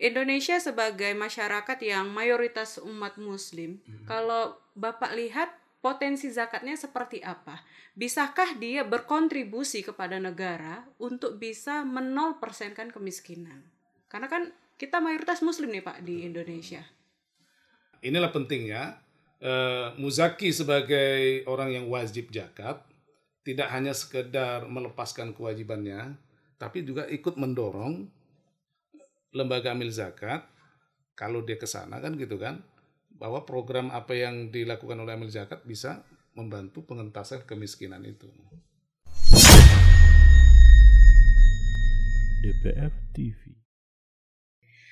Indonesia sebagai masyarakat yang mayoritas umat muslim, hmm. kalau Bapak lihat potensi zakatnya seperti apa? Bisakah dia berkontribusi kepada negara untuk bisa menol persenkan kemiskinan? Karena kan kita mayoritas muslim nih Pak di Indonesia. Inilah pentingnya uh, muzaki sebagai orang yang wajib zakat tidak hanya sekedar melepaskan kewajibannya, tapi juga ikut mendorong lembaga amil zakat kalau dia ke sana kan gitu kan bahwa program apa yang dilakukan oleh amil zakat bisa membantu pengentasan kemiskinan itu. DPF TV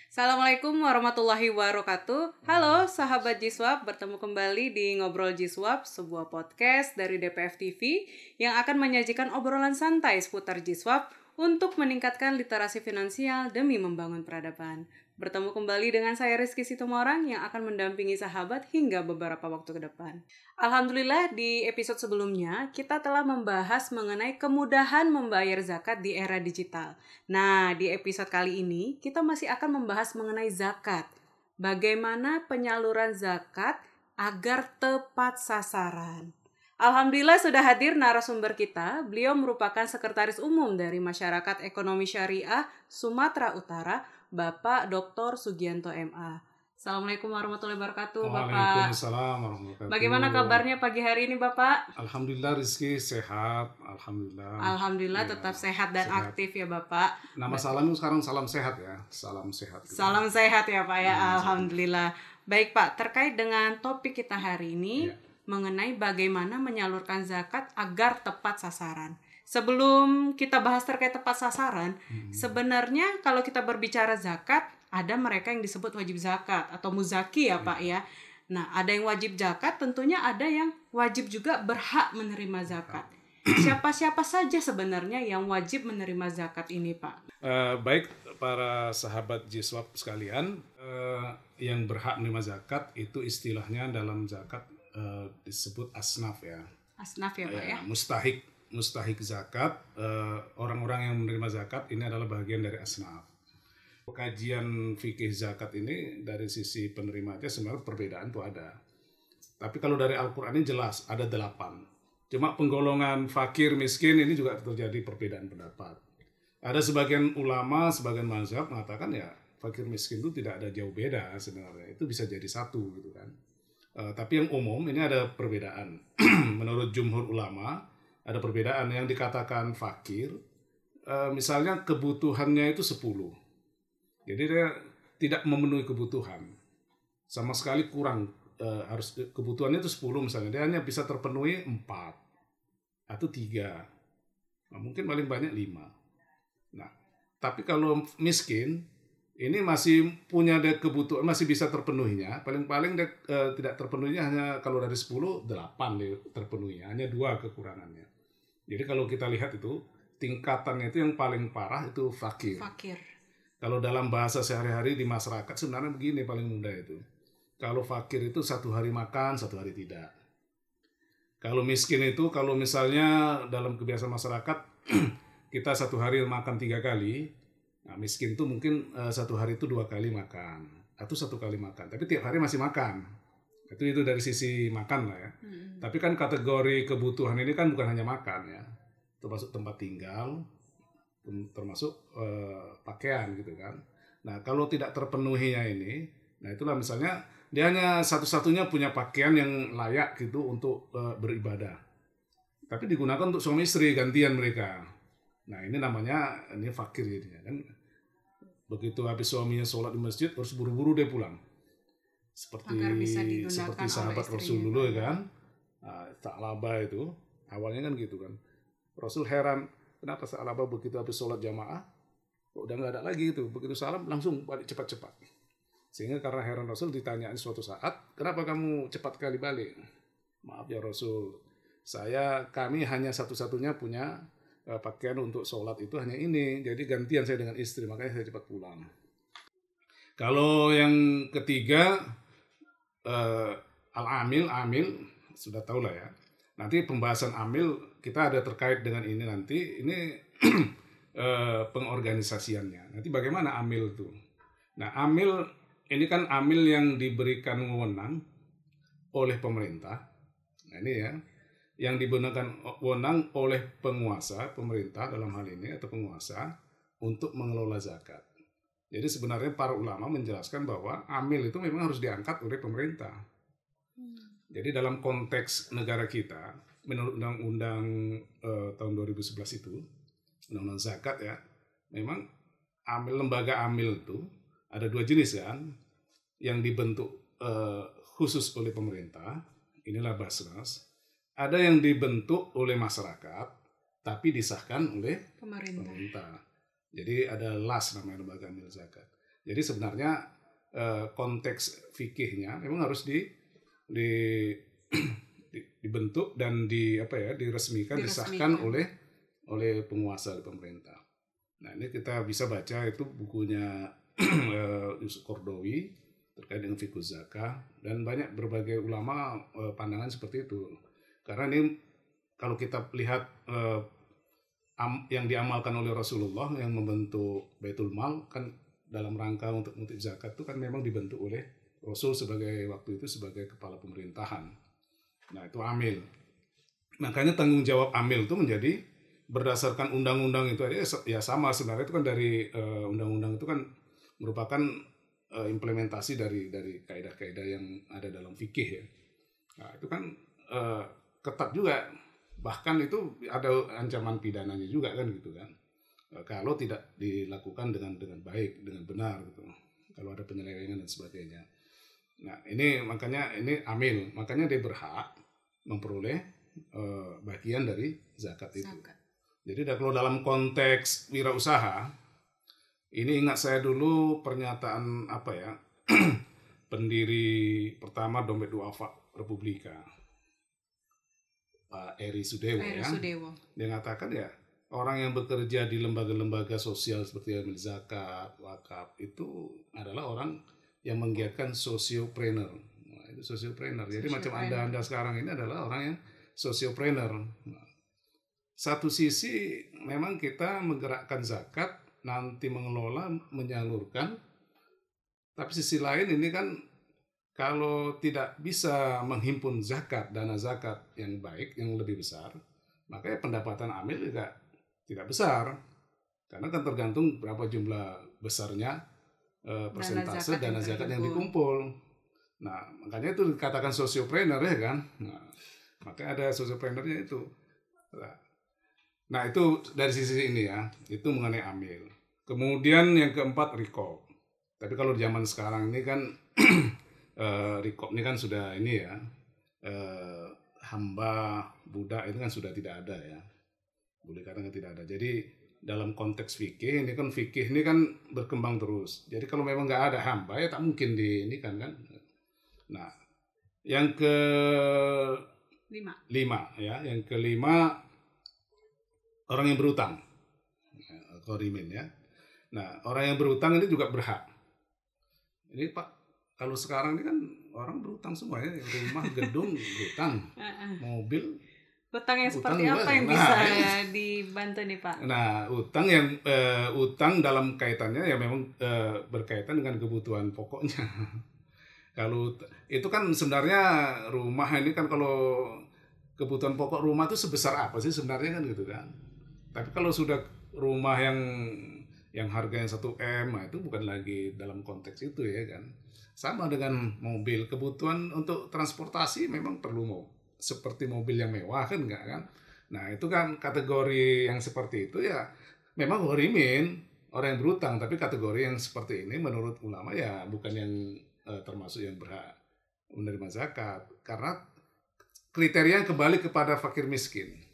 Assalamualaikum warahmatullahi wabarakatuh. Halo sahabat Jiswap, bertemu kembali di Ngobrol Jiswap, sebuah podcast dari DPF TV yang akan menyajikan obrolan santai seputar Jiswap untuk meningkatkan literasi finansial demi membangun peradaban. Bertemu kembali dengan saya Rizky Situmorang yang akan mendampingi sahabat hingga beberapa waktu ke depan. Alhamdulillah di episode sebelumnya kita telah membahas mengenai kemudahan membayar zakat di era digital. Nah, di episode kali ini kita masih akan membahas mengenai zakat. Bagaimana penyaluran zakat agar tepat sasaran. Alhamdulillah sudah hadir narasumber kita. Beliau merupakan sekretaris umum dari Masyarakat Ekonomi Syariah Sumatera Utara, Bapak Dr. Sugianto MA. Assalamualaikum warahmatullahi wabarakatuh, Bapak. Waalaikumsalam warahmatullahi wabarakatuh. Bagaimana kabarnya pagi hari ini, Bapak? Alhamdulillah Rizky sehat, alhamdulillah. Alhamdulillah ya, tetap sehat dan sehat. aktif ya, Bapak. Nama salam sekarang salam sehat ya, salam sehat. Gitu. Salam sehat ya, Pak ya. Hmm, alhamdulillah. Baik, Pak, terkait dengan topik kita hari ini, ya mengenai bagaimana menyalurkan zakat agar tepat sasaran. Sebelum kita bahas terkait tepat sasaran, hmm. sebenarnya kalau kita berbicara zakat, ada mereka yang disebut wajib zakat atau muzaki ya hmm. Pak ya. Nah, ada yang wajib zakat, tentunya ada yang wajib juga berhak menerima zakat. Siapa-siapa saja sebenarnya yang wajib menerima zakat ini, Pak? Uh, baik, para sahabat Jiswab sekalian, uh, yang berhak menerima zakat itu istilahnya dalam zakat uh, disebut asnaf ya. Asnaf ya pak ya. Mustahik mustahik zakat uh, orang-orang yang menerima zakat ini adalah bagian dari asnaf. Kajian fikih zakat ini dari sisi penerima aja sebenarnya perbedaan tuh ada. Tapi kalau dari Al-Quran ini jelas ada delapan. Cuma penggolongan fakir miskin ini juga terjadi perbedaan pendapat. Ada sebagian ulama, sebagian mazhab mengatakan ya fakir miskin itu tidak ada jauh beda sebenarnya. Itu bisa jadi satu gitu kan. Uh, tapi yang umum ini ada perbedaan. Menurut jumhur ulama ada perbedaan yang dikatakan fakir. Uh, misalnya kebutuhannya itu 10. Jadi dia tidak memenuhi kebutuhan. Sama sekali kurang uh, harus kebutuhannya itu 10 misalnya. Dia hanya bisa terpenuhi 4 atau 3. Nah, mungkin paling banyak 5. Nah, tapi kalau miskin ini masih punya kebutuhan masih bisa terpenuhinya. Paling-paling uh, tidak terpenuhinya hanya kalau dari 10 8 terpenuhi. Hanya dua kekurangannya. Jadi kalau kita lihat itu tingkatannya itu yang paling parah itu fakir. Fakir. Kalau dalam bahasa sehari-hari di masyarakat sebenarnya begini paling mudah itu. Kalau fakir itu satu hari makan satu hari tidak. Kalau miskin itu kalau misalnya dalam kebiasaan masyarakat kita satu hari makan tiga kali Nah, miskin tuh mungkin uh, satu hari itu dua kali makan atau satu kali makan, tapi tiap hari masih makan. Itu itu dari sisi makan lah ya. Hmm. Tapi kan kategori kebutuhan ini kan bukan hanya makan ya, termasuk tempat tinggal, termasuk uh, pakaian gitu kan. Nah kalau tidak terpenuhinya ini, nah itulah misalnya dia hanya satu-satunya punya pakaian yang layak gitu untuk uh, beribadah. Tapi digunakan untuk suami istri gantian mereka. Nah ini namanya ini fakir jadinya kan begitu habis suaminya sholat di masjid harus buru-buru dia pulang. Seperti seperti sahabat Rasul dulu ya kan? Nah, tak laba itu awalnya kan gitu kan. Rasul heran kenapa laba begitu habis sholat jamaah kok udah nggak ada lagi itu? Begitu salam langsung balik cepat-cepat. Sehingga karena heran Rasul ditanyain suatu saat kenapa kamu cepat kali balik? Maaf ya Rasul. Saya kami hanya satu-satunya punya uh, pakaian untuk sholat itu hanya ini. Jadi gantian saya dengan istri, makanya saya cepat pulang. Kalau yang ketiga, uh, al-amil, amil, sudah tahu lah ya. Nanti pembahasan amil kita ada terkait dengan ini nanti. Ini uh, pengorganisasiannya. Nanti bagaimana amil itu? Nah, amil ini kan amil yang diberikan wewenang oleh pemerintah. Nah, ini ya, yang diberikan wewenang oleh penguasa, pemerintah dalam hal ini atau penguasa untuk mengelola zakat. Jadi sebenarnya para ulama menjelaskan bahwa amil itu memang harus diangkat oleh pemerintah. Jadi dalam konteks negara kita, menurut undang-undang eh, tahun 2011 itu, undang-undang zakat ya, memang amil lembaga amil itu ada dua jenis kan, yang dibentuk eh, khusus oleh pemerintah, inilah Basnas. Ada yang dibentuk oleh masyarakat, tapi disahkan oleh Pemerintah. pemerintah. Jadi ada LAS namanya lembaga amil zakat. Jadi sebenarnya eh, konteks fikihnya memang harus di, di, di- dibentuk dan di apa ya diresmikan, disahkan Diresmikan. oleh oleh penguasa oleh pemerintah. Nah ini kita bisa baca itu bukunya eh, Yusuf Kordowi terkait dengan fikih zakah dan banyak berbagai ulama eh, pandangan seperti itu. Karena ini kalau kita lihat eh, am- yang diamalkan oleh Rasulullah yang membentuk Baitul Mal kan dalam rangka untuk untuk zakat itu kan memang dibentuk oleh Rasul sebagai waktu itu sebagai kepala pemerintahan. Nah, itu amil. Makanya tanggung jawab amil itu menjadi berdasarkan undang-undang itu aja ya sama sebenarnya itu kan dari eh, undang-undang itu kan merupakan eh, implementasi dari dari kaidah-kaidah yang ada dalam fikih ya. Nah, itu kan eh, ketat juga. Bahkan itu ada ancaman pidananya juga kan gitu kan. Eh, kalau tidak dilakukan dengan dengan baik dengan benar gitu. Kalau ada penyelewengan dan sebagainya. Nah ini makanya ini amil. Makanya dia berhak memperoleh eh, bagian dari zakat itu. Zakat. jadi kalau dalam konteks wirausaha ini ingat saya dulu pernyataan apa ya? Pendiri pertama dompet duafa Republika Pak Eri Sudewo Eri ya Sudewo. dia mengatakan ya orang yang bekerja di lembaga-lembaga sosial seperti amil zakat, wakaf itu adalah orang yang menggiatkan sosiopreneur. Nah, itu sosiopreneur. Jadi macam Sosiopreneur. anda anda sekarang ini adalah orang yang sosiopreneur. Nah, satu sisi memang kita menggerakkan zakat, nanti mengelola, menyalurkan. Tapi sisi lain ini kan kalau tidak bisa menghimpun zakat, dana zakat yang baik, yang lebih besar, makanya pendapatan amil juga tidak besar. Karena kan tergantung berapa jumlah besarnya eh, persentase zakat yang dana zakat yang dikumpul. Nah, makanya itu dikatakan sosiopreneur ya kan. Nah, makanya ada sociopreneurnya itu. Nah, Nah, itu dari sisi ini ya, itu mengenai amil. Kemudian yang keempat recall. Tapi kalau di zaman sekarang ini kan eh, recall ini kan sudah ini ya, eh, hamba budak itu kan sudah tidak ada ya. Boleh katakan tidak ada. Jadi dalam konteks fikih ini kan fikih ini kan berkembang terus. Jadi kalau memang nggak ada hamba ya tak mungkin di ini kan kan. Nah, yang ke Lima. lima ya yang kelima orang yang berutang Ya, korimin ya nah orang yang berutang ini juga berhak ini pak kalau sekarang ini kan orang berutang semua ya rumah gedung berutang Heeh. mobil Utang yang Utang seperti apa yang Nah, bisa ini. dibantu nih Pak? nah utang yang eh, utang dalam kaitannya ya memang eh, berkaitan dengan kebutuhan pokoknya kalau itu kan sebenarnya rumah ini kan kalau kebutuhan pokok rumah itu sebesar apa sih sebenarnya kan gitu kan tapi kalau sudah rumah yang yang harganya 1 M nah itu bukan lagi dalam konteks itu ya kan sama dengan mobil. Kebutuhan untuk transportasi memang perlu mau seperti mobil yang mewah kan enggak kan? Nah itu kan kategori yang seperti itu ya memang horimin orang yang berutang tapi kategori yang seperti ini menurut ulama ya bukan yang eh, termasuk yang berhak menerima zakat. Karena kriteria kembali kepada fakir miskin.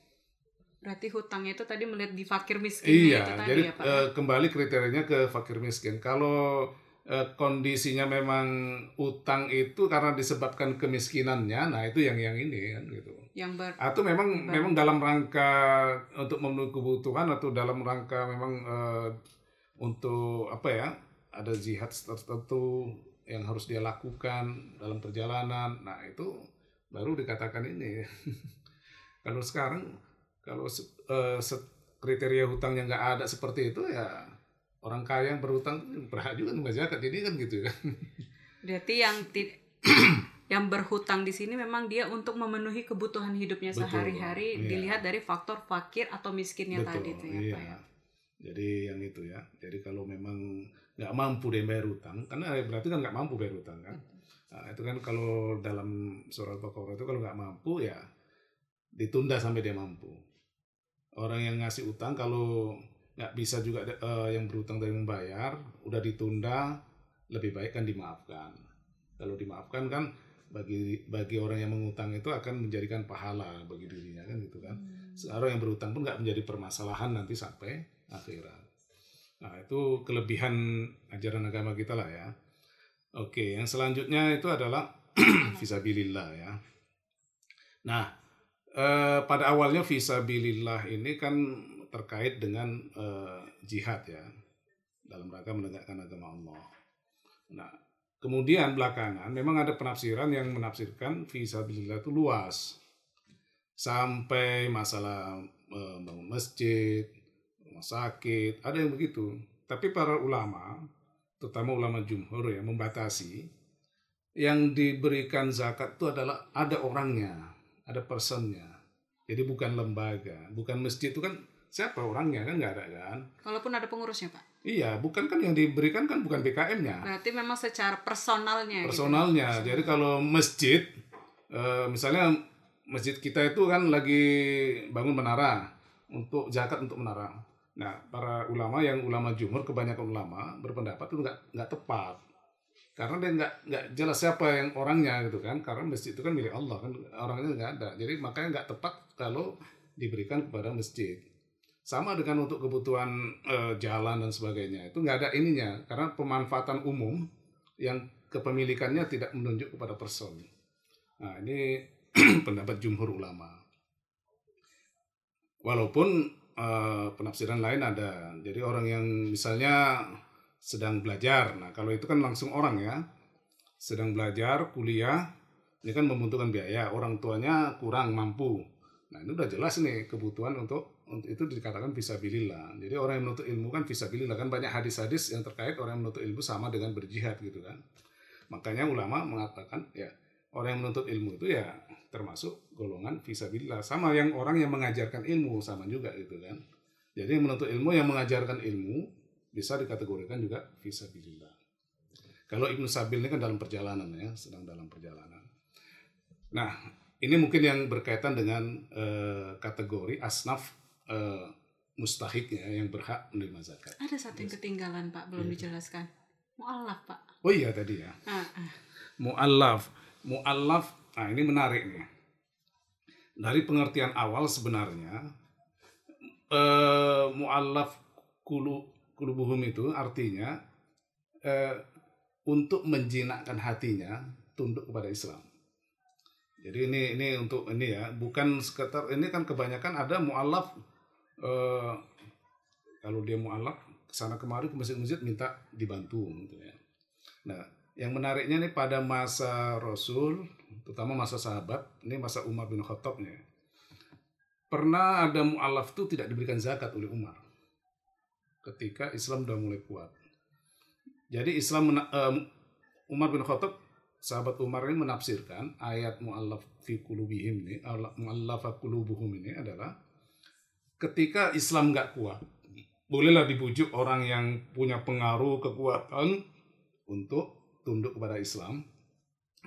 Berarti hutangnya itu tadi melihat di fakir miskinnya Iya, itu tadi jadi ya Pak? eh, kembali kriterianya ke fakir miskin. Kalau eh, kondisinya memang utang itu karena disebabkan kemiskinannya, nah itu yang yang ini kan gitu. yang ber Atau memang Baik. memang dalam rangka untuk memenuhi kebutuhan atau dalam rangka memang eh, untuk apa ya? Ada jihad tertentu yang harus dia lakukan dalam perjalanan. Nah, itu baru dikatakan ini. kalau sekarang kalau eh, se- kriteria hutang yang nggak ada seperti itu ya orang kaya yang berhutang berhak juga nunggak zakat jadi kan gitu ya Berarti yang ti- yang berhutang di sini memang dia untuk memenuhi kebutuhan hidupnya Betul, sehari-hari iya. dilihat dari faktor fakir atau miskinnya tadi itu ya, iya. Pak ya. Jadi yang itu ya. Jadi kalau memang nggak mampu dia bayar utang, karena berarti kan nggak mampu bayar utang kan. Nah, itu kan kalau dalam surat Baqarah itu kalau nggak mampu ya ditunda sampai dia mampu. Orang yang ngasih utang kalau nggak bisa juga eh, yang berutang dari membayar, udah ditunda, lebih baik kan dimaafkan. Kalau dimaafkan kan bagi bagi orang yang mengutang itu akan menjadikan pahala bagi dirinya kan gitu kan. Sekarang yang berutang pun nggak menjadi permasalahan nanti sampai akhirat. Nah itu kelebihan ajaran agama kita lah ya. Oke, yang selanjutnya itu adalah visabilillah ya. Nah eh, pada awalnya visabilillah ini kan terkait dengan eh, jihad ya dalam rangka menegakkan agama Allah. Nah kemudian belakangan memang ada penafsiran yang menafsirkan visabilillah itu luas sampai masalah eh, bangun masjid, rumah sakit, ada yang begitu. Tapi para ulama, terutama ulama jumhur ya, membatasi yang diberikan zakat itu adalah ada orangnya, ada personnya. Jadi bukan lembaga, bukan masjid itu kan siapa orangnya kan nggak ada kan? Walaupun ada pengurusnya, Pak. Iya, bukan kan yang diberikan kan bukan BKM-nya Berarti memang secara personalnya gitu. personalnya. Jadi kalau masjid, eh, misalnya masjid kita itu kan lagi bangun menara untuk zakat untuk menara. Nah, para ulama yang ulama jumhur kebanyakan ulama berpendapat itu nggak nggak tepat karena dia nggak nggak jelas siapa yang orangnya gitu kan karena masjid itu kan milik Allah kan orangnya nggak ada jadi makanya nggak tepat kalau diberikan kepada masjid sama dengan untuk kebutuhan eh, jalan dan sebagainya itu nggak ada ininya karena pemanfaatan umum yang kepemilikannya tidak menunjuk kepada person. Nah, ini pendapat jumhur ulama. Walaupun eh, penafsiran lain ada. Jadi orang yang misalnya sedang belajar. Nah, kalau itu kan langsung orang ya. Sedang belajar, kuliah, ini kan membutuhkan biaya. Orang tuanya kurang mampu. Nah, ini udah jelas nih kebutuhan untuk untuk itu dikatakan visabilillah. Jadi orang yang menuntut ilmu kan visabilillah kan banyak hadis-hadis yang terkait orang yang menuntut ilmu sama dengan berjihad gitu kan. Makanya ulama mengatakan ya orang yang menuntut ilmu itu ya termasuk golongan visabilillah sama yang orang yang mengajarkan ilmu sama juga gitu kan. Jadi yang menuntut ilmu yang mengajarkan ilmu bisa dikategorikan juga visabilillah. Kalau Ibnu Sabil ini kan dalam perjalanan ya, sedang dalam perjalanan. Nah, ini mungkin yang berkaitan dengan eh, kategori asnaf eh, mustahiknya yang berhak menerima zakat. Ada satu yang ketinggalan, Pak, belum Iya. dijelaskan. Mu'alaf, Pak. Oh iya tadi ya. Ah, ah. Mu'allaf. Mu'allaf, nah ini menarik nih. Dari pengertian awal sebenarnya, eh, mu'allaf kulu, kulubuhum itu artinya eh, untuk menjinakkan hatinya tunduk kepada Islam. Jadi ini ini untuk ini ya, bukan sekitar ini kan kebanyakan ada mu'allaf eh, kalau dia mu'allaf ke sana kemari ke masjid-masjid minta dibantu gitu ya. Nah, yang menariknya nih pada masa Rasul, terutama masa sahabat, ini masa Umar bin Khattab nih. Pernah ada mu'alaf itu tidak diberikan zakat oleh Umar. Ketika Islam udah mulai kuat. Jadi Islam eh, Umar bin Khattab sahabat Umar ini menafsirkan ayat mu'allaf fi qulubihim ini, mu'allafa qulubuhum ini adalah ketika Islam nggak kuat, bolehlah dibujuk orang yang punya pengaruh kekuatan untuk tunduk kepada Islam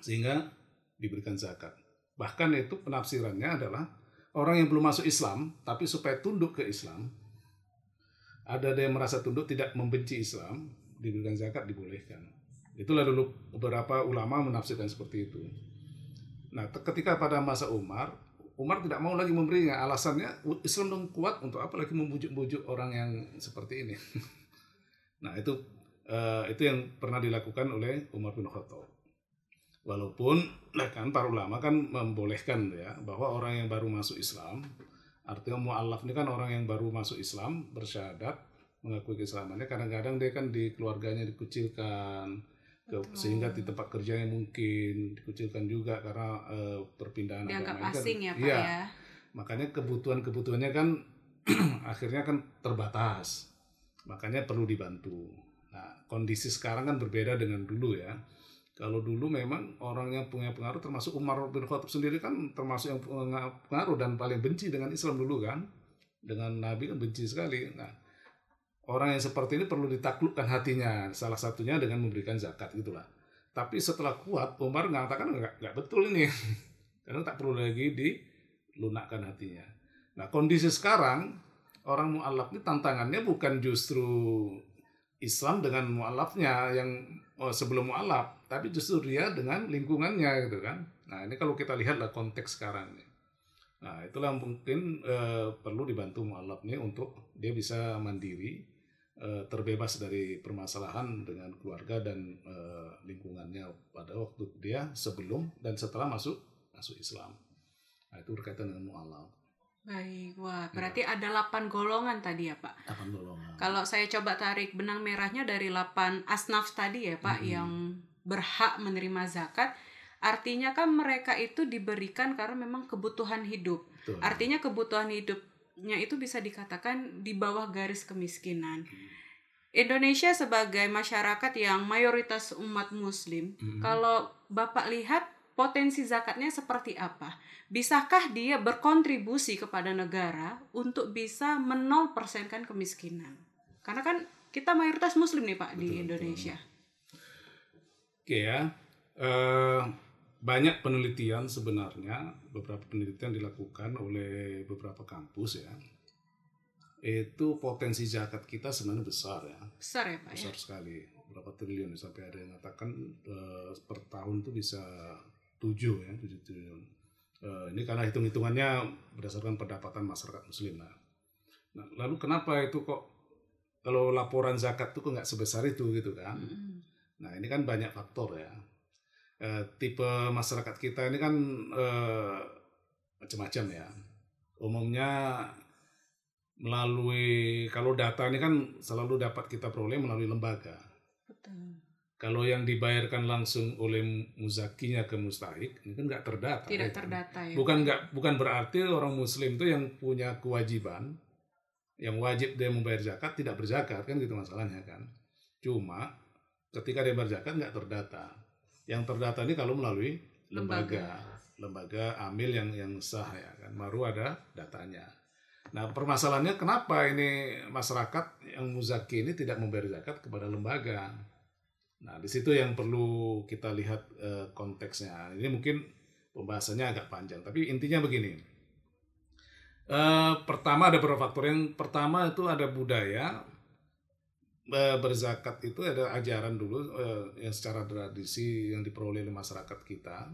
sehingga diberikan zakat. Bahkan itu penafsirannya adalah orang yang belum masuk Islam tapi supaya tunduk ke Islam ada yang merasa tunduk tidak membenci Islam diberikan zakat dibolehkan. Itulah dulu beberapa ulama menafsirkan seperti itu. Nah, ketika pada masa Umar, Umar tidak mau lagi memberinya. Alasannya Islam dong kuat untuk apa lagi membujuk-bujuk orang yang seperti ini. nah, itu eh, itu yang pernah dilakukan oleh Umar bin Khattab. Walaupun nah kan para ulama kan membolehkan ya bahwa orang yang baru masuk Islam artinya mu'alaf ini kan orang yang baru masuk Islam bersyahadat mengakui keislamannya kadang-kadang dia kan di keluarganya dikucilkan ke- sehingga di tempat kerjanya mungkin dikucilkan juga karena eh, perpindahan Dianggap agama kan- asing ya, Pak Iya, ya. makanya kebutuhan-kebutuhannya kan akhirnya kan terbatas. Makanya perlu dibantu. Nah kondisi sekarang kan berbeda dengan dulu ya. Kalau dulu memang orang yang punya pengaruh termasuk Umar bin Khattab sendiri kan termasuk yang pengaruh dan paling benci dengan Islam dulu kan. Dengan Nabi kan benci sekali. Nah orang yang seperti ini perlu ditaklukkan hatinya salah satunya dengan memberikan zakat gitulah tapi setelah kuat Umar mengatakan nggak nggak betul ini karena tak perlu lagi dilunakkan hatinya nah kondisi sekarang orang mualaf ini tantangannya bukan justru Islam dengan mualafnya yang oh, sebelum mualaf, tapi justru dia dengan lingkungannya gitu kan. Nah ini kalau kita lihatlah konteks sekarang nih. Nah itulah mungkin eh, perlu dibantu mualaf nih untuk dia bisa mandiri, eh, terbebas dari permasalahan dengan keluarga dan eh, lingkungannya pada waktu dia sebelum dan setelah masuk masuk Islam. Nah itu berkaitan dengan mualaf. Baik, wah berarti ya. ada 8 golongan tadi ya Pak? 8 golongan. Kalau saya coba tarik benang merahnya dari 8 asnaf tadi ya Pak hmm. yang berhak menerima zakat, artinya kan mereka itu diberikan karena memang kebutuhan hidup. Betul. Artinya kebutuhan hidupnya itu bisa dikatakan di bawah garis kemiskinan. Hmm. Indonesia sebagai masyarakat yang mayoritas umat muslim, hmm. kalau Bapak lihat potensi zakatnya seperti apa? Bisakah dia berkontribusi kepada negara untuk bisa menol persenkan kemiskinan? Karena kan kita mayoritas muslim nih Pak betul, di Indonesia. Betul. Oke ya, uh, banyak penelitian sebenarnya, beberapa penelitian dilakukan oleh beberapa kampus ya. Itu potensi zakat kita sebenarnya besar ya. Besar ya Pak Besar ya? sekali. Berapa triliun ya, sampai ada yang mengatakan uh, per tahun itu bisa 7 ya 7 triliun uh, ini karena hitung hitungannya berdasarkan pendapatan masyarakat muslim nah, nah lalu kenapa itu kok kalau laporan zakat itu kok nggak sebesar itu gitu kan mm. nah ini kan banyak faktor ya uh, tipe masyarakat kita ini kan uh, macam-macam ya umumnya melalui kalau data ini kan selalu dapat kita peroleh melalui lembaga. Betul. Kalau yang dibayarkan langsung oleh muzakinya ke mustahik, ini kan nggak terdata. Tidak ya, terdata ya. Bukan nggak bukan berarti orang muslim itu yang punya kewajiban, yang wajib dia membayar zakat tidak berzakat kan gitu masalahnya kan. Cuma ketika dia berzakat nggak terdata. Yang terdata ini kalau melalui lembaga, lembaga, lembaga amil yang yang sah ya kan, baru ada datanya. Nah permasalahannya kenapa ini masyarakat yang muzaki ini tidak membayar zakat kepada lembaga? Nah, di situ yang perlu kita lihat uh, konteksnya. Ini mungkin pembahasannya agak panjang, tapi intinya begini. Uh, pertama ada beberapa faktor. Yang pertama itu ada budaya berzakat itu ada ajaran dulu uh, yang secara tradisi yang diperoleh oleh masyarakat kita.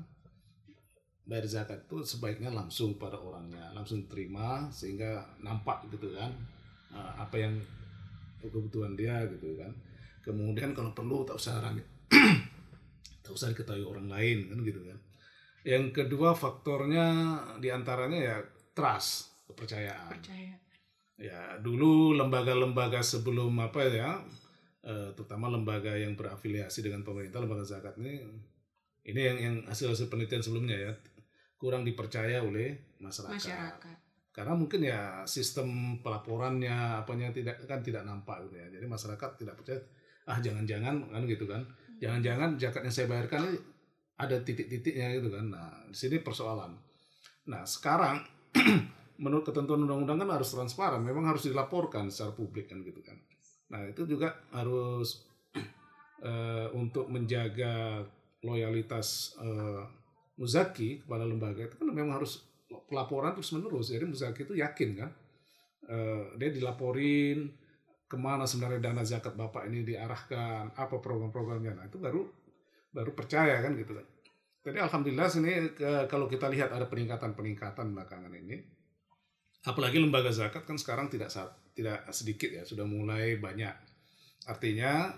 Bayar zakat itu sebaiknya langsung pada orangnya, langsung terima sehingga nampak gitu kan uh, apa yang kebutuhan dia gitu kan kemudian kalau perlu tak usah rame tak usah diketahui orang lain kan gitu kan yang kedua faktornya di antaranya ya trust kepercayaan Percaya. Ya dulu lembaga-lembaga sebelum apa ya eh, terutama lembaga yang berafiliasi dengan pemerintah lembaga zakat ini ini yang yang hasil hasil penelitian sebelumnya ya kurang dipercaya oleh masyarakat. masyarakat. Karena mungkin ya sistem pelaporannya apanya tidak kan tidak nampak gitu ya. Jadi masyarakat tidak percaya ah jangan-jangan kan gitu kan. Jangan-jangan zakat yang saya bayarkan ini ada titik-titiknya gitu kan. Nah di sini persoalan. Nah sekarang menurut ketentuan undang-undang kan harus transparan memang harus dilaporkan secara publik kan gitu kan. Nah itu juga harus uh, untuk menjaga loyalitas uh, muzaki kepada lembaga itu kan memang harus pelaporan terus menerus jadi muzaki itu yakin kan uh, dia dilaporin ke mana sebenarnya dana zakat bapak ini diarahkan, apa program-programnya, nah itu baru baru percaya kan gitu kan. Jadi alhamdulillah sini kalau kita lihat ada peningkatan-peningkatan belakangan ini, apalagi lembaga zakat kan sekarang tidak tidak sedikit ya, sudah mulai banyak. Artinya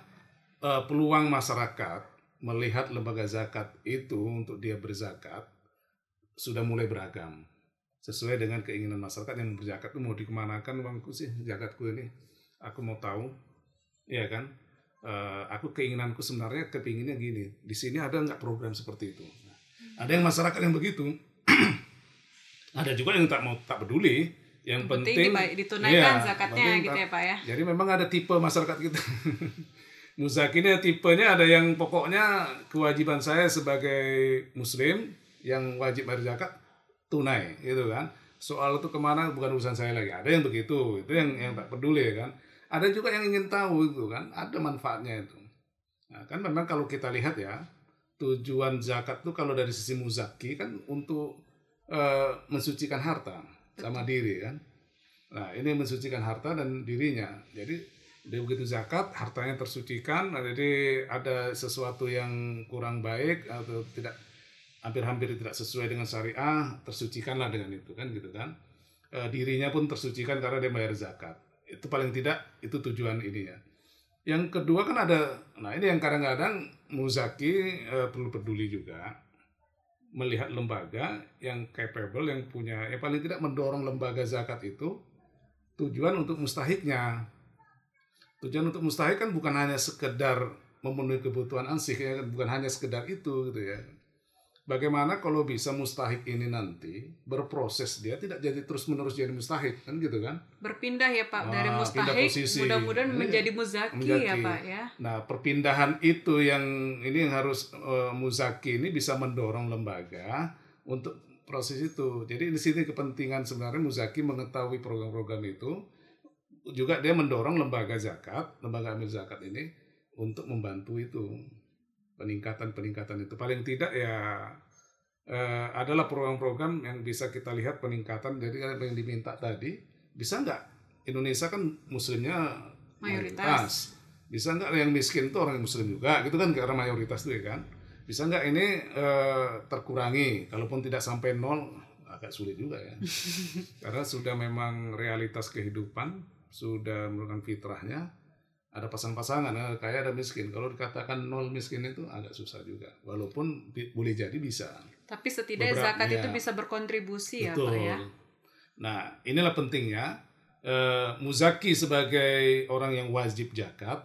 eh, peluang masyarakat melihat lembaga zakat itu untuk dia berzakat sudah mulai beragam. Sesuai dengan keinginan masyarakat yang berzakat itu mau dikemanakan uangku sih zakatku ini? Aku mau tahu. Ya kan? Uh, aku keinginanku sebenarnya kepinginnya gini. Di sini ada nggak program seperti itu? Nah, ada yang masyarakat yang begitu ada juga yang tak mau tak peduli Yang penting, penting ditunaikan iya, zakatnya penting gitu ya Pak ya. Jadi memang ada tipe masyarakat kita. Muzaki ini tipenya ada yang pokoknya kewajiban saya sebagai muslim yang wajib bayar zakat tunai gitu kan. Soal itu ke mana bukan urusan saya lagi. Ada yang begitu, itu yang yang tak peduli kan. Ada juga yang ingin tahu itu kan, ada manfaatnya itu. Nah, kan memang kalau kita lihat ya, tujuan zakat tuh kalau dari sisi muzaki kan untuk eh, mensucikan harta sama diri kan. Nah, ini mensucikan harta dan dirinya. Jadi dia begitu zakat, hartanya tersucikan. Nah, Jadi ada sesuatu yang kurang baik atau tidak hampir-hampir tidak sesuai dengan syariah, tersucikanlah dengan itu kan gitu kan. Eh, dirinya pun tersucikan karena dia bayar zakat. Itu paling tidak itu tujuan ininya. Yang kedua kan ada, nah ini yang kadang-kadang muzaki eh, perlu peduli juga melihat lembaga yang capable yang punya yang paling tidak mendorong lembaga zakat itu tujuan untuk mustahiknya tujuan untuk mustahik kan bukan hanya sekedar memenuhi kebutuhan ansih ya kan? bukan hanya sekedar itu gitu ya bagaimana kalau bisa mustahik ini nanti berproses dia tidak jadi terus menerus jadi mustahik kan gitu kan Berpindah ya Pak dari Ah, mustahik mudah-mudahan Iya. menjadi muzaki, Muzaki. ya Pak ya. Nah, perpindahan itu yang ini yang harus eh, Muzaki ini bisa mendorong lembaga untuk proses itu. Jadi di sini kepentingan sebenarnya Muzaki mengetahui program-program itu juga dia mendorong lembaga zakat, lembaga amil zakat ini untuk membantu itu peningkatan-peningkatan itu. Paling tidak ya eh, adalah program-program yang bisa kita lihat peningkatan. Jadi apa yang diminta tadi. Bisa nggak? Indonesia kan muslimnya Mayoritas. bisa nggak yang miskin itu orang muslim juga? Gitu kan karena mayoritas itu ya kan? Bisa nggak ini eh, terkurangi? Kalaupun tidak sampai nol agak sulit juga ya. Karena sudah memang realitas kehidupan sudah merupakan fitrahnya ada pasang-pasangan ada kaya ada miskin kalau dikatakan nol miskin itu agak susah juga walaupun di- boleh jadi bisa Tapi setidaknya Beberapa- zakat iya. itu bisa berkontribusi ya Betul. Pak ya. Nah, inilah pentingnya eh, Muzaki sebagai orang yang wajib zakat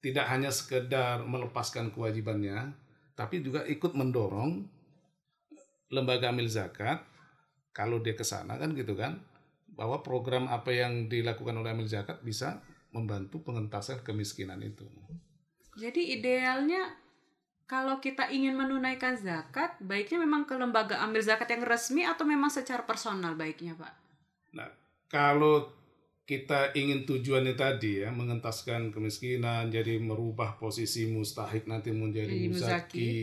tidak hanya sekedar melepaskan kewajibannya, tapi juga ikut mendorong lembaga amil zakat kalau dia ke sana kan gitu kan bahwa program apa yang dilakukan oleh amil zakat bisa membantu pengentasan kemiskinan itu. Jadi idealnya kalau kita ingin menunaikan zakat, baiknya memang ke lembaga ambil zakat yang resmi atau memang secara personal baiknya Pak? kalau kita ingin tujuannya tadi ya mengentaskan kemiskinan jadi merubah posisi mustahik nanti menjadi Jadi muzaki. muzaki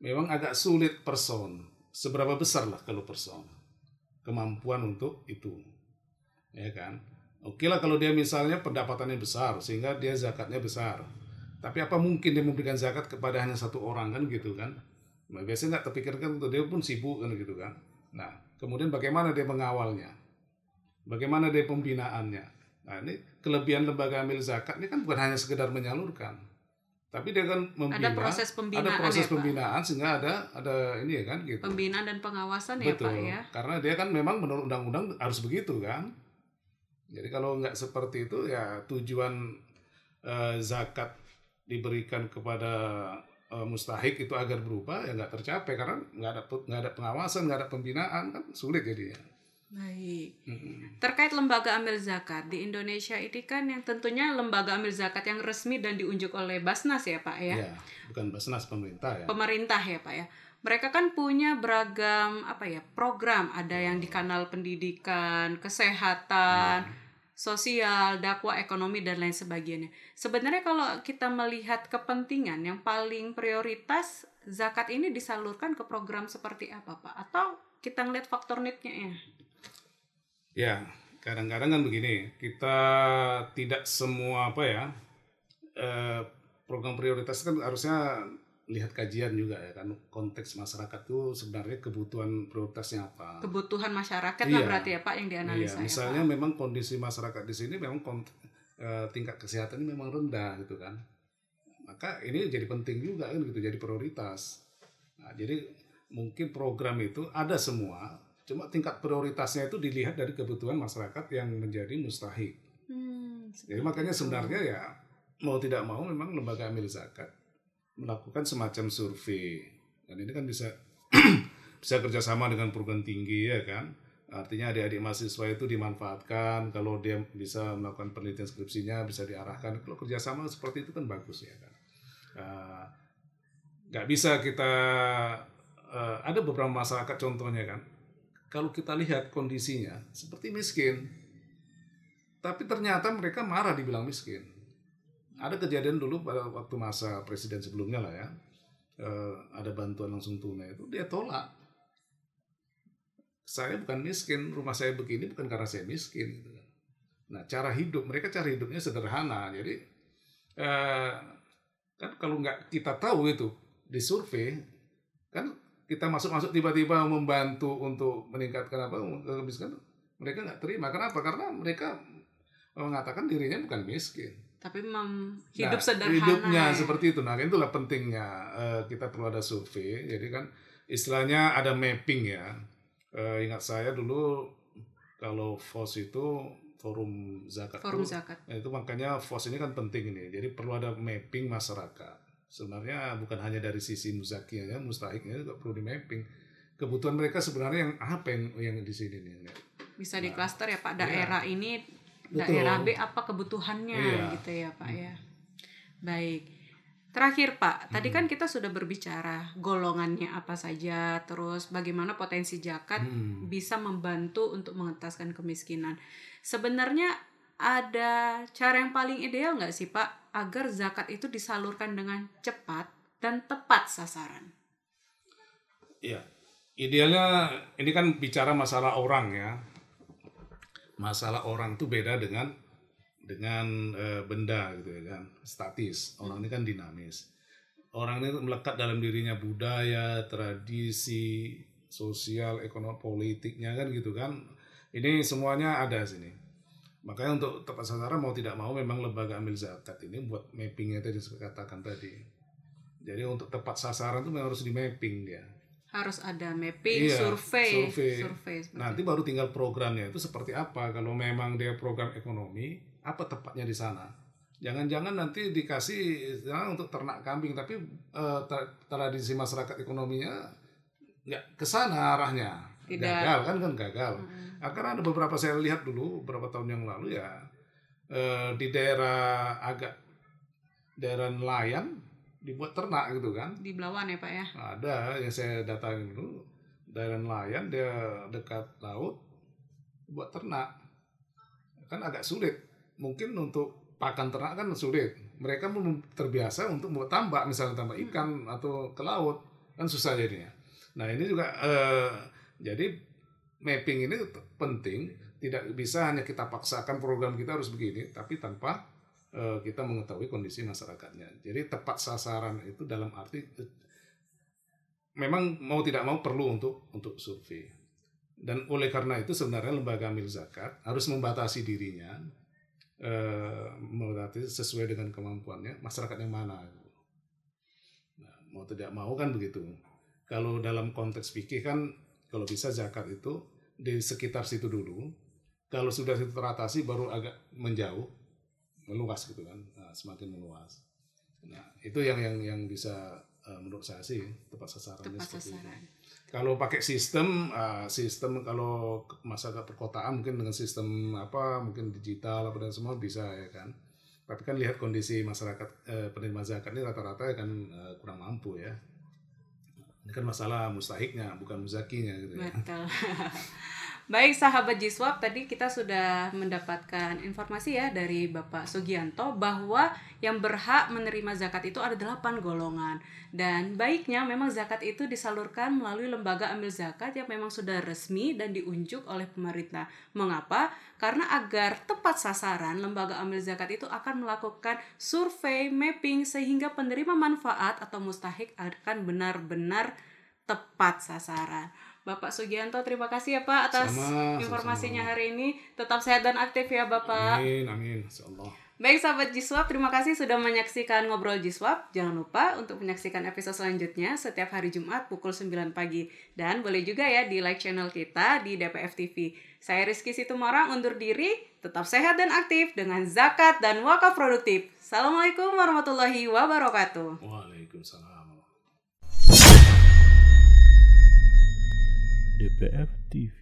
memang agak sulit person seberapa besar lah kalau person kemampuan untuk itu ya kan oke lah kalau dia misalnya pendapatannya besar sehingga dia zakatnya besar tapi apa mungkin dia memberikan zakat kepada hanya satu orang kan gitu kan nah, biasanya nggak terpikirkan untuk dia pun sibuk kan gitu kan nah kemudian bagaimana dia mengawalnya bagaimana dia pembinaannya nah ini kelebihan lembaga amil zakat ini kan bukan hanya sekedar menyalurkan tapi dia kan membina Ada proses pembinaan ada proses ya Pak? pembinaan sehingga ada ada ini ya kan gitu Pembinaan dan pengawasan ya Betul. Pak ya. Karena dia kan memang menurut undang-undang harus begitu kan. Jadi kalau nggak seperti itu ya tujuan eh, zakat diberikan kepada eh, mustahik itu agar berubah ya nggak tercapai karena nggak ada nggak ada pengawasan nggak ada pembinaan kan sulit jadinya. Baik. Mm-mm. Terkait lembaga amil zakat di Indonesia ini kan yang tentunya lembaga amil zakat yang resmi dan diunjuk oleh Basnas ya Pak ya. Ya, bukan Basnas pemerintah ya. Pemerintah ya Pak ya. Mereka kan punya beragam apa ya program, ada yang di kanal pendidikan, kesehatan, sosial, dakwah, ekonomi dan lain sebagainya. Sebenarnya kalau kita melihat kepentingan yang paling prioritas zakat ini disalurkan ke program seperti apa Pak? Atau kita ngeliat faktor need-nya ya? Ya, kadang-kadang kan begini, kita tidak semua apa ya eh, program prioritas kan harusnya lihat kajian juga ya kan konteks masyarakat tuh sebenarnya kebutuhan prioritasnya apa. Kebutuhan masyarakat lah Iya. berarti ya Pak yang Iya, dianalisa ya misalnya Pak. memang kondisi masyarakat di sini memang kont- eh, tingkat kesehatan ini memang rendah gitu kan. Maka ini jadi penting juga kan gitu jadi prioritas. Nah, jadi mungkin program itu ada semua, cuma tingkat prioritasnya itu dilihat dari kebutuhan masyarakat yang menjadi mustahik. Hmm, Jadi makanya sebenarnya ya mau tidak mau memang lembaga amil zakat melakukan semacam survei dan ini kan bisa bisa kerjasama dengan perguruan tinggi ya kan Artinya adik-adik mahasiswa itu dimanfaatkan kalau dia bisa melakukan penelitian skripsinya bisa diarahkan. Kalau kerjasama seperti itu kan bagus ya kan. Uh, nggak bisa kita uh, ada beberapa masyarakat contohnya kan. Kalau kita lihat kondisinya seperti miskin, tapi ternyata mereka marah dibilang miskin. Ada kejadian dulu pada waktu masa presiden sebelumnya lah ya, uh, ada bantuan langsung tunai itu dia tolak saya bukan miskin, rumah saya begini bukan karena saya miskin. Gitu. Kan. Nah, cara hidup mereka cara hidupnya sederhana. Jadi eh, kan kalau nggak kita tahu itu di survei kan kita masuk-masuk tiba-tiba membantu untuk meningkatkan apa kemiskinan mereka nggak terima. Kenapa? Karena mereka mengatakan dirinya bukan miskin. Tapi memang hidup nah, sederhana. Hidupnya ya. seperti itu. Nah, itulah pentingnya uh, kita perlu ada survei. Jadi kan istilahnya ada mapping ya uh, ingat saya dulu kalau FOS itu forum zakat forum zakat nah, itu makanya FOS ini kan penting ini jadi perlu ada mapping masyarakat sebenarnya bukan hanya dari sisi muzakinya ya mustahiknya juga perlu di mapping kebutuhan mereka sebenarnya yang apa yang yang di sini nih bisa nah, di klaster ya pak daerah iya. ini daerah. B apa kebutuhannya iya. gitu ya pak hmm. ya baik Terakhir Pak, tadi kan kita sudah berbicara golongannya apa saja, terus bagaimana potensi zakat hmm. bisa membantu untuk mengentaskan kemiskinan. Sebenarnya ada cara yang paling ideal nggak sih Pak agar zakat itu disalurkan dengan cepat dan tepat sasaran? Iya, idealnya ini kan bicara masalah orang ya. Masalah orang tuh beda dengan dengan e, benda gitu ya kan statis. Orang ini kan dinamis. Orang ini melekat dalam dirinya budaya tradisi sosial ekonomi politiknya kan gitu kan. Ini semuanya ada sini. Makanya untuk tepat sasaran mau tidak mau memang lembaga ambil zakat ini buat mappingnya tadi katakan tadi. Jadi untuk tepat sasaran itu memang harus di mapping dia harus ada mapping, iya, survei, survei. survei Nanti baru tinggal programnya itu seperti apa. Kalau memang dia program ekonomi, apa tepatnya di sana? Jangan-jangan nanti dikasih ya, untuk ternak kambing, tapi uh, tradisi masyarakat ekonominya nggak ke sana arahnya. Tidak. Gagal kan kan gagal. Hmm. Karena ada beberapa saya lihat dulu beberapa tahun yang lalu ya uh, di daerah agak daerah nelayan dibuat ternak gitu kan? Di Belawan ya pak ya? Ada yang saya datangin dulu. Daerah nelayan dia dekat laut buat ternak. Kan agak sulit. Mungkin untuk pakan ternak kan sulit. Mereka belum terbiasa untuk buat tambak misalnya tambak hmm. ikan hmm. atau ke laut kan susah jadinya. Nah ini juga eh, jadi mapping ini penting. Tidak bisa hanya kita paksakan program kita harus begini tapi tanpa kita mengetahui kondisi masyarakatnya. Jadi tepat sasaran itu dalam arti eh, memang mau tidak mau perlu untuk untuk survei. Dan oleh karena itu sebenarnya lembaga amil zakat harus membatasi dirinya eh, membatasi sesuai dengan kemampuannya masyarakat yang mana. Nah, mau tidak mau kan begitu. Kalau dalam konteks fikih kan kalau bisa zakat itu di sekitar situ dulu. Kalau sudah itu teratasi baru agak menjauh meluas gitu kan nah, semakin meluas. Nah itu yang yang yang bisa uh, menurut saya sih tepat sasarannya tepat seperti sasaran. Ini. kalau pakai sistem uh, sistem kalau masyarakat perkotaan mungkin dengan sistem apa mungkin digital apa dan semua bisa ya kan. Tapi kan lihat kondisi masyarakat eh, penerima zakat ini rata-rata kan eh, kurang mampu ya. Ini kan masalah mustahiknya bukan muzakinya gitu ya. Betul Baik sahabat Jiswap, tadi kita sudah mendapatkan informasi ya dari Bapak Sugianto bahwa yang berhak menerima zakat itu ada delapan golongan. Dan baiknya memang zakat itu disalurkan melalui lembaga ambil zakat yang memang sudah resmi dan diunjuk oleh pemerintah. Mengapa? Karena agar tepat sasaran, lembaga ambil zakat itu akan melakukan survei, mapping sehingga penerima manfaat atau mustahik akan benar-benar tepat sasaran. Bapak Sugianto, terima kasih ya Pak atas sama, informasinya sama. hari ini. Tetap sehat dan aktif ya Bapak. Amin, amin. Insyaallah. Baik sahabat Jiswap, terima kasih sudah menyaksikan Ngobrol Jiswap. Jangan lupa untuk menyaksikan episode selanjutnya setiap hari Jumat pukul 9 pagi. Dan boleh juga ya di like channel kita di DPF TV. Saya Rizky Situmorang undur diri, tetap sehat dan aktif dengan zakat dan wakaf produktif. Assalamualaikum warahmatullahi wabarakatuh. Waalaikumsalam. DPF TV